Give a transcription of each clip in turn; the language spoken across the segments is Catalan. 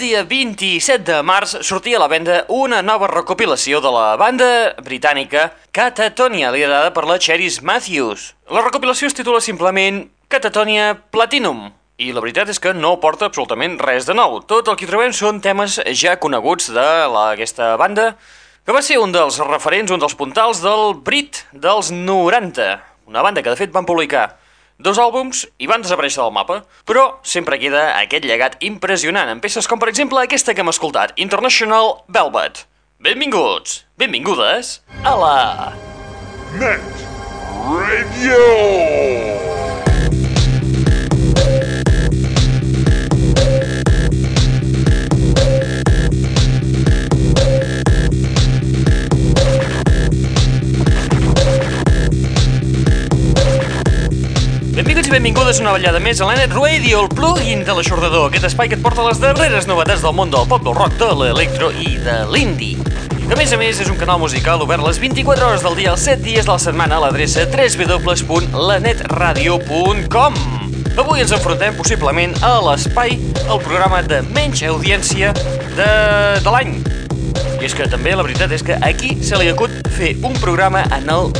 Dia 27 de març sortia a la venda una nova recopilació de la banda britànica Catatonia, liderada per la Cheris Matthews. La recopilació es titula simplement Catatonia Platinum, i la veritat és que no porta absolutament res de nou. Tot el que trobem són temes ja coneguts de la, aquesta banda, que va ser un dels referents, un dels puntals del Brit dels 90, una banda que de fet van publicar dos àlbums i van desaparèixer del mapa, però sempre queda aquest llegat impressionant en peces com per exemple aquesta que hem escoltat, International Velvet. Benvinguts, benvingudes a la... Net Radio. I benvingudes una ballada més a l'Anet Radio, el plugin de l'aixordador, aquest espai que et porta les darreres novetats del món del pop, del rock, de l'electro i de l'indie. Que a més a més és un canal musical obert les 24 hores del dia, els 7 dies de la setmana a l'adreça www.lanetradio.com Avui ens enfrontem possiblement a l'espai, el programa de menys audiència de, de l'any. I és que també la veritat és que aquí se li acut fer un programa en el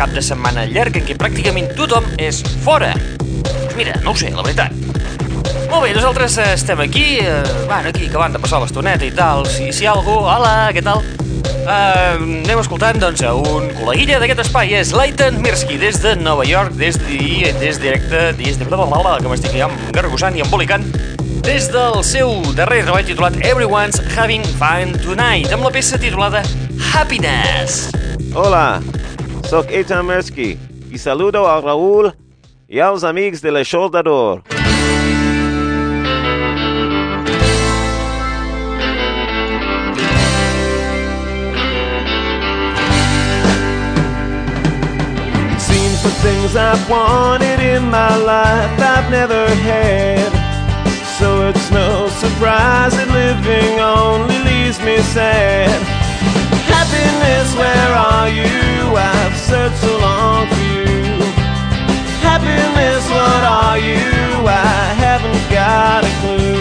cap de setmana llarg en què pràcticament tothom és fora. Mira, no ho sé, la veritat. Molt bé, nosaltres eh, estem aquí, eh, bueno, aquí acabant de passar l'estoneta i tal. Si, si hi ha algú, hola, què tal? Uh, anem escoltant doncs, a un col·leguilla d'aquest espai, és Leighton Mirsky, des de Nova York, des, de, des directe, des de... que m'estic ja gargosant i embolicant, des del seu darrer treball titulat Everyone's Having Fun Tonight, amb la peça titulada Happiness. Hola, sóc Eitan Mersky saludo amics de the things I've wanted in my life I've never had. So it's no surprise that living only leaves me sad. Happiness, where are you? I've searched so long for you. Happiness, what are you? I haven't got a clue.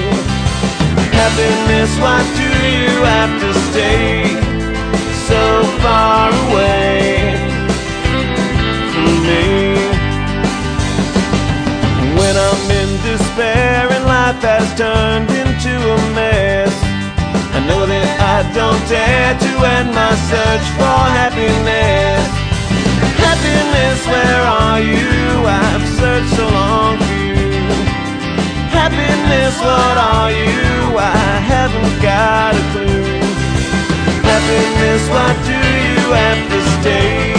Happiness, why do you have to stay dare to end my search for happiness. Happiness, where are you? I've searched so long for you. Happiness, what are you? I haven't got a clue. Happiness, why do you have to stay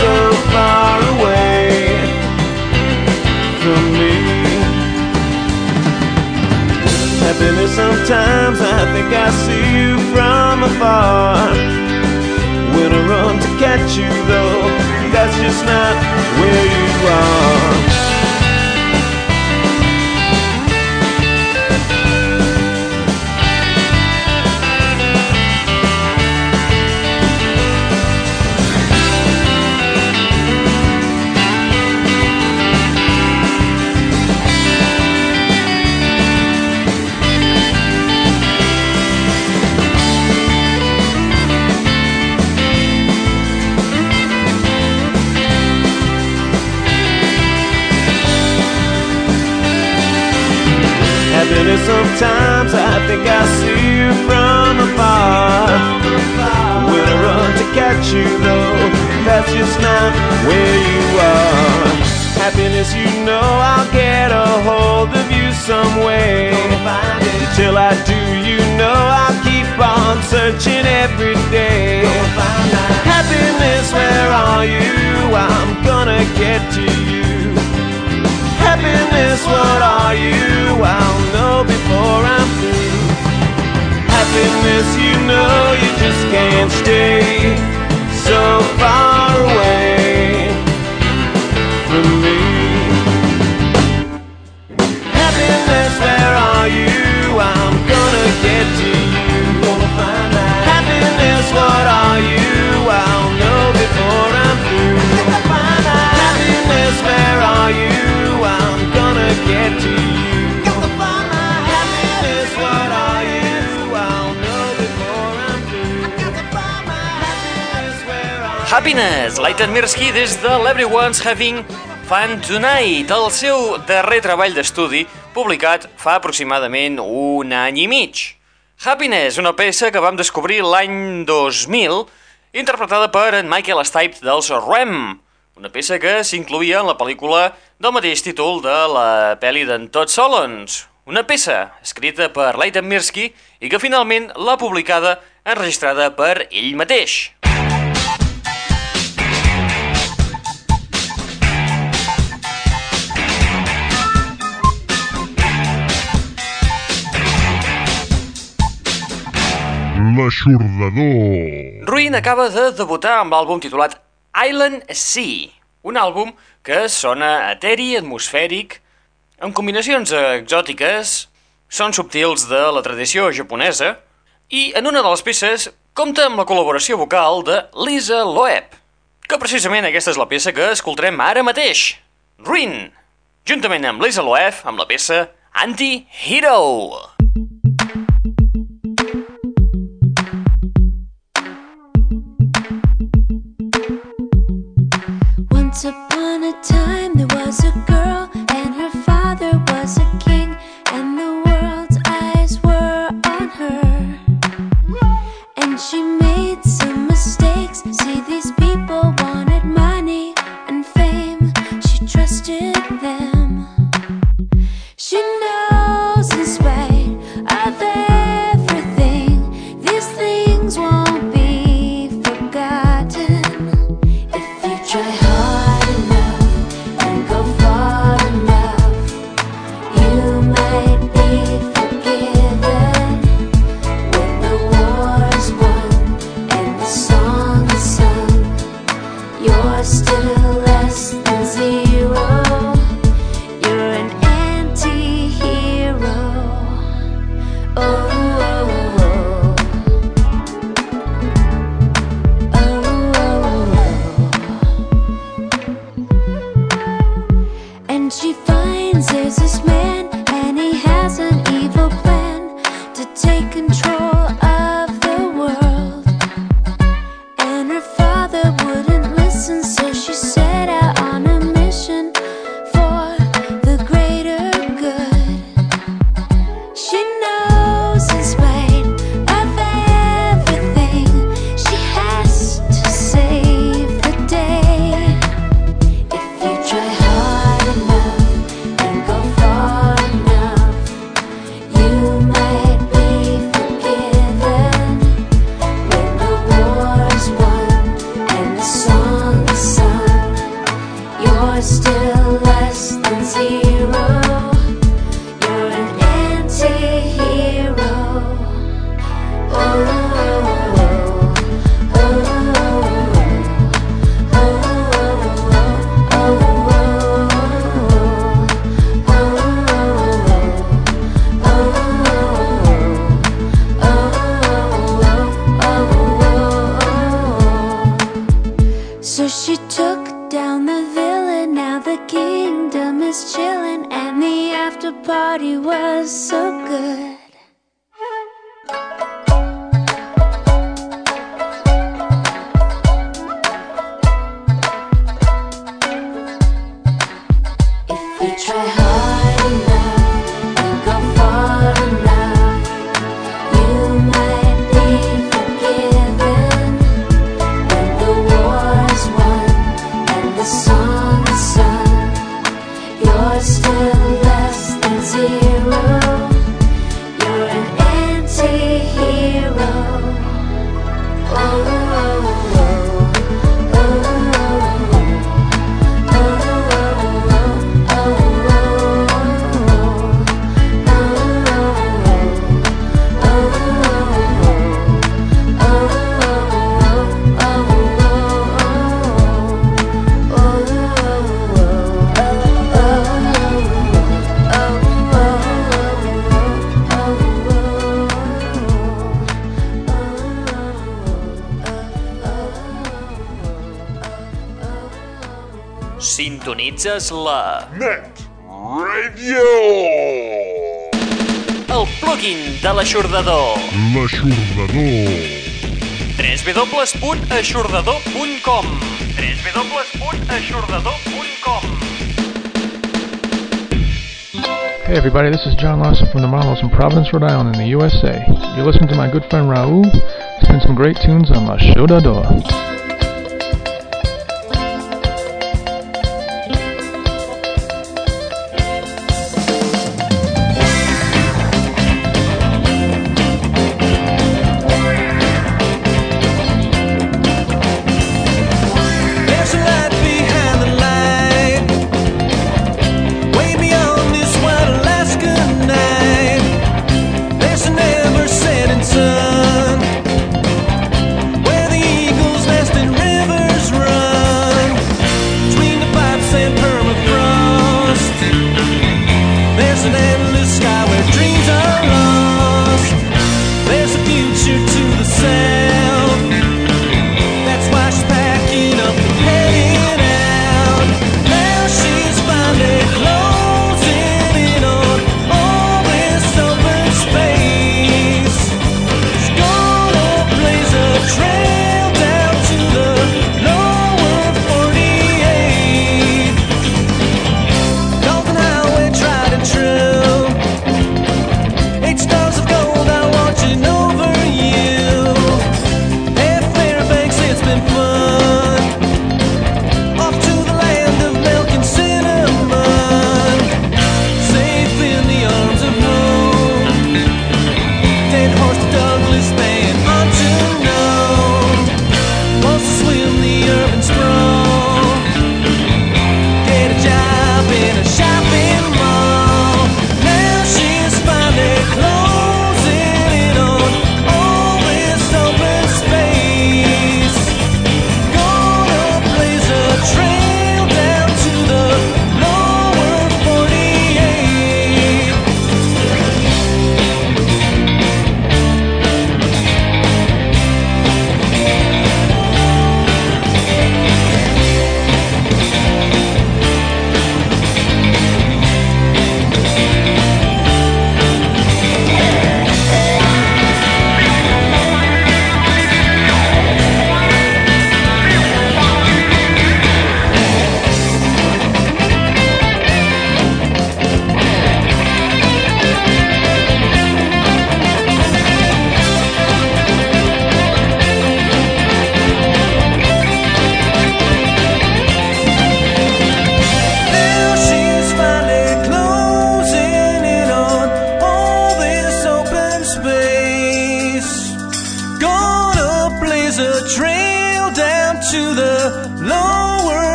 so far away Happiness, sometimes I think I see you from afar. When I run to catch you, though, that's just not where you are. You? I'll know before I'm through. Happiness, you know you just can't stay so far Happiness, Leighton Mirsky des de l'Eveyone's Having Fun Tonight, el seu darrer treball d'estudi publicat fa aproximadament un any i mig. Happiness, una peça que vam descobrir l'any 2000, interpretada per en Michael Stipe dels Rem, una peça que s'incluïa en la pel·lícula del mateix títol de la pel·li d'en Todd Solondz, una peça escrita per Leighton Mirsky i que finalment l'ha publicada enregistrada per ell mateix. L'aixordador. Ruin acaba de debutar amb l'àlbum titulat Island Sea, Un àlbum que sona eteri, atmosfèric, amb combinacions exòtiques, són subtils de la tradició japonesa, i en una de les peces compta amb la col·laboració vocal de Lisa Loeb, que precisament aquesta és la peça que escoltarem ara mateix, Ruin, juntament amb Lisa Loeb amb la peça Anti-Hero. A time there was a girl Sintonitzes la... Net Radio! El plugin de l'aixordador. L'aixordador. www.aixordador.com www.aixordador.com Hey everybody, this is John Lawson from the Marlows in Providence, Rhode Island in the USA. You're listening to my good friend Raul spin some great tunes on La Chodador. There's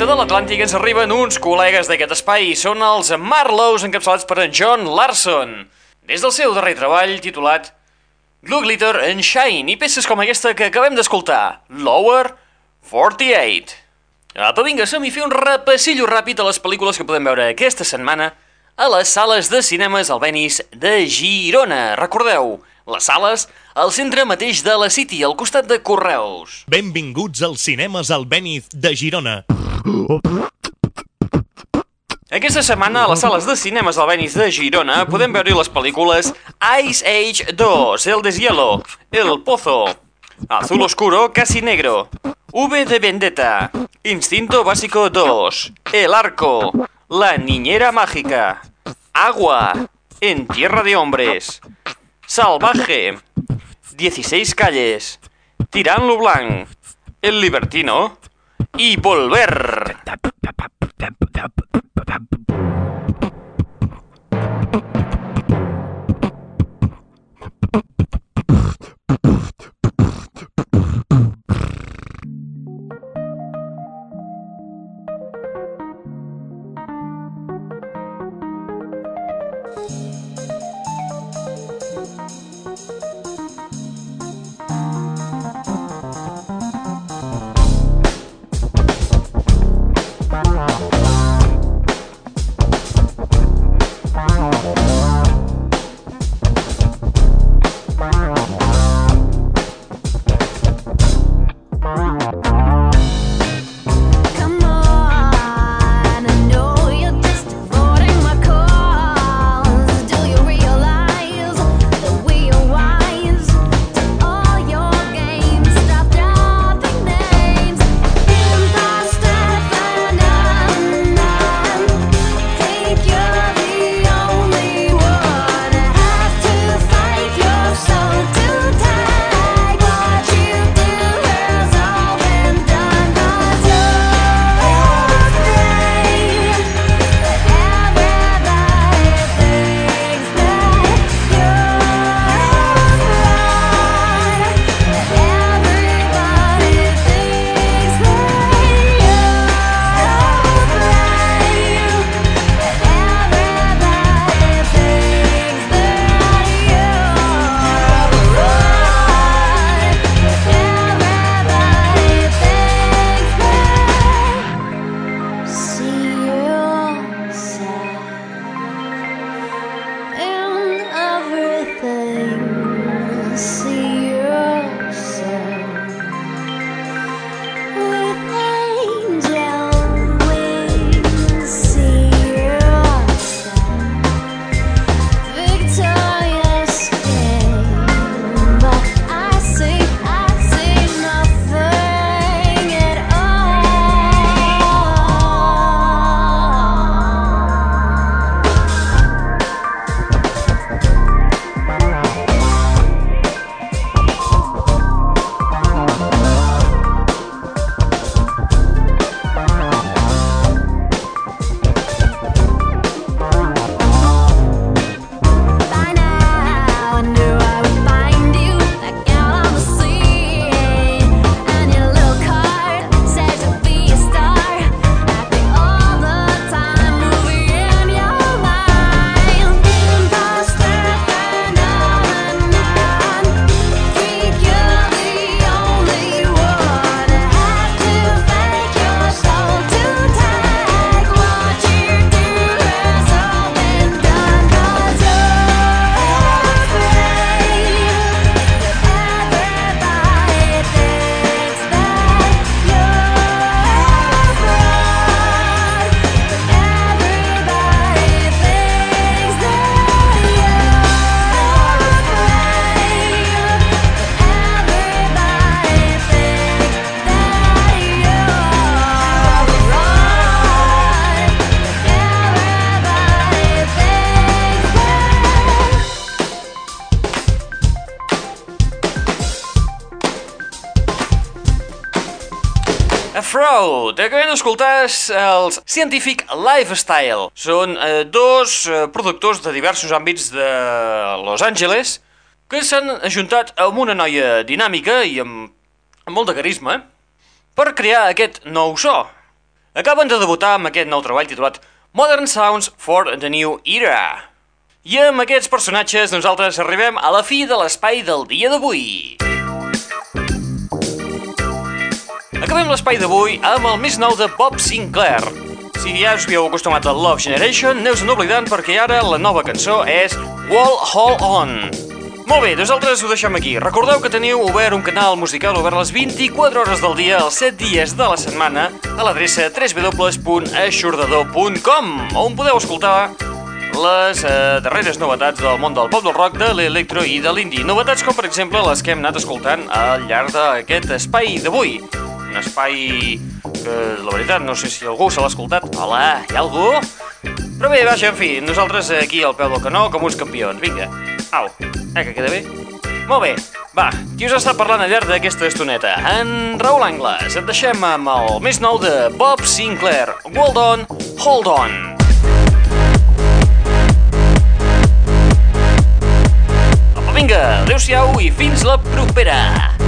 banda de l'Atlàntic ens arriben uns col·legues d'aquest espai. Són els Marlows, encapçalats per en John Larson. Des del seu darrer treball, titulat Glue Glitter and Shine, i peces com aquesta que acabem d'escoltar, Lower 48. Apa, vinga, som-hi a fer un repassillo ràpid a les pel·lícules que podem veure aquesta setmana a les sales de cinemes Albenis de Girona. Recordeu, les sales al centre mateix de la City, al costat de Correus. Benvinguts als cinemes Albéniz de Girona. Aquesta setmana a les sales de cinemes Albenis de Girona podem veure les pel·lícules Ice Age 2, El deshielo, El Pozo, Azul Oscuro, Casi Negro, V de Vendetta, Instinto Básico 2, El Arco, La Niñera Mágica, Agua, En Tierra de Hombres, Salvaje, 16 Calles, Tirán Blanc, El Libertino y Volver. Fraud, acabem d'escoltar els Scientific Lifestyle. Són eh, dos eh, productors de diversos àmbits de Los Angeles que s'han ajuntat amb una noia dinàmica i amb, amb molt de carisma per crear aquest nou so. acaben de debutar amb aquest nou treball titulat Modern Sounds for the New Era. I amb aquests personatges nosaltres arribem a la fi de l'espai del dia d'avui. Acabem l'espai d'avui amb el més nou de Bob Sinclair. Si ja us havíeu acostumat a Love Generation, aneu-se'n oblidant perquè ara la nova cançó és Wall Hold On. Molt bé, nosaltres ho deixem aquí. Recordeu que teniu obert un canal musical obert les 24 hores del dia, els 7 dies de la setmana, a l'adreça www.aixordador.com, on podeu escoltar les eh, darreres novetats del món del pop del rock, de l'electro i de l'indie. Novetats com, per exemple, les que hem anat escoltant al llarg d'aquest espai d'avui. Un espai que, la veritat, no sé si algú se l'ha escoltat. Hola, hi ha algú? Però bé, vaja, en fi, nosaltres aquí al peu del canó com uns campions. Vinga. Au, eh, que queda bé? Molt bé, va, qui us està parlant al llarg d'aquesta estoneta? En Raül Angles. Et deixem amb el més nou de Bob Sinclair. Hold on, hold on. Vinga, adeu-siau i fins la propera.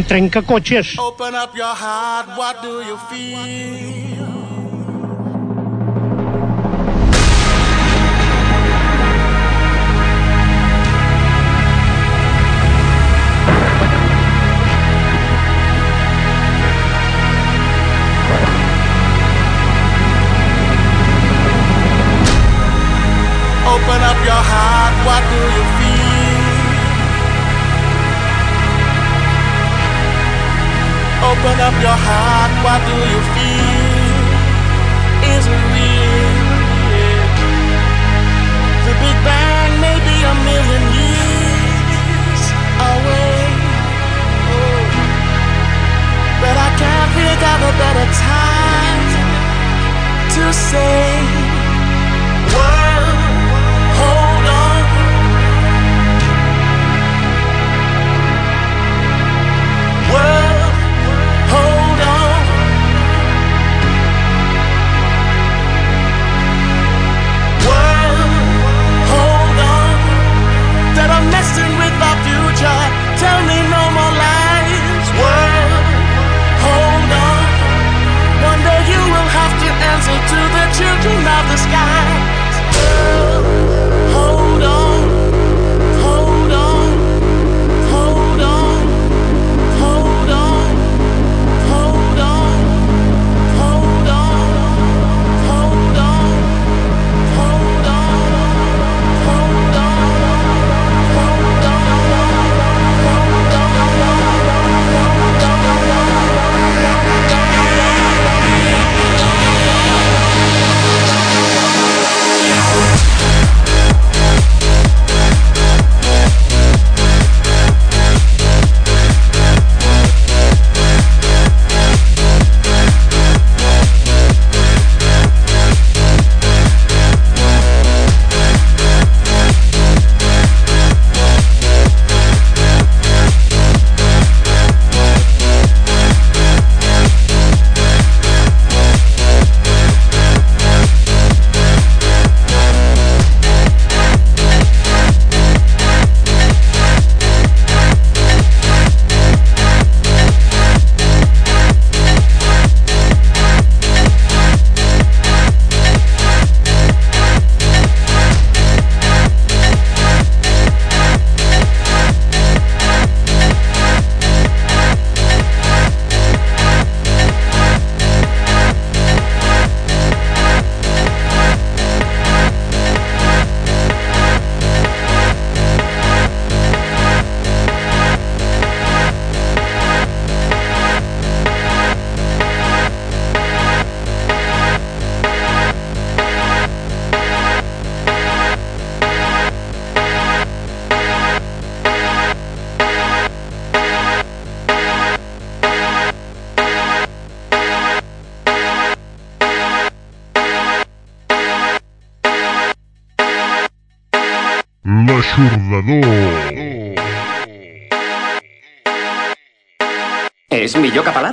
um tranca-coches. Open up your heart, what do you feel? open up your heart, what do you feel?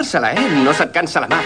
Cansa-la, eh? No se't cansa la mà.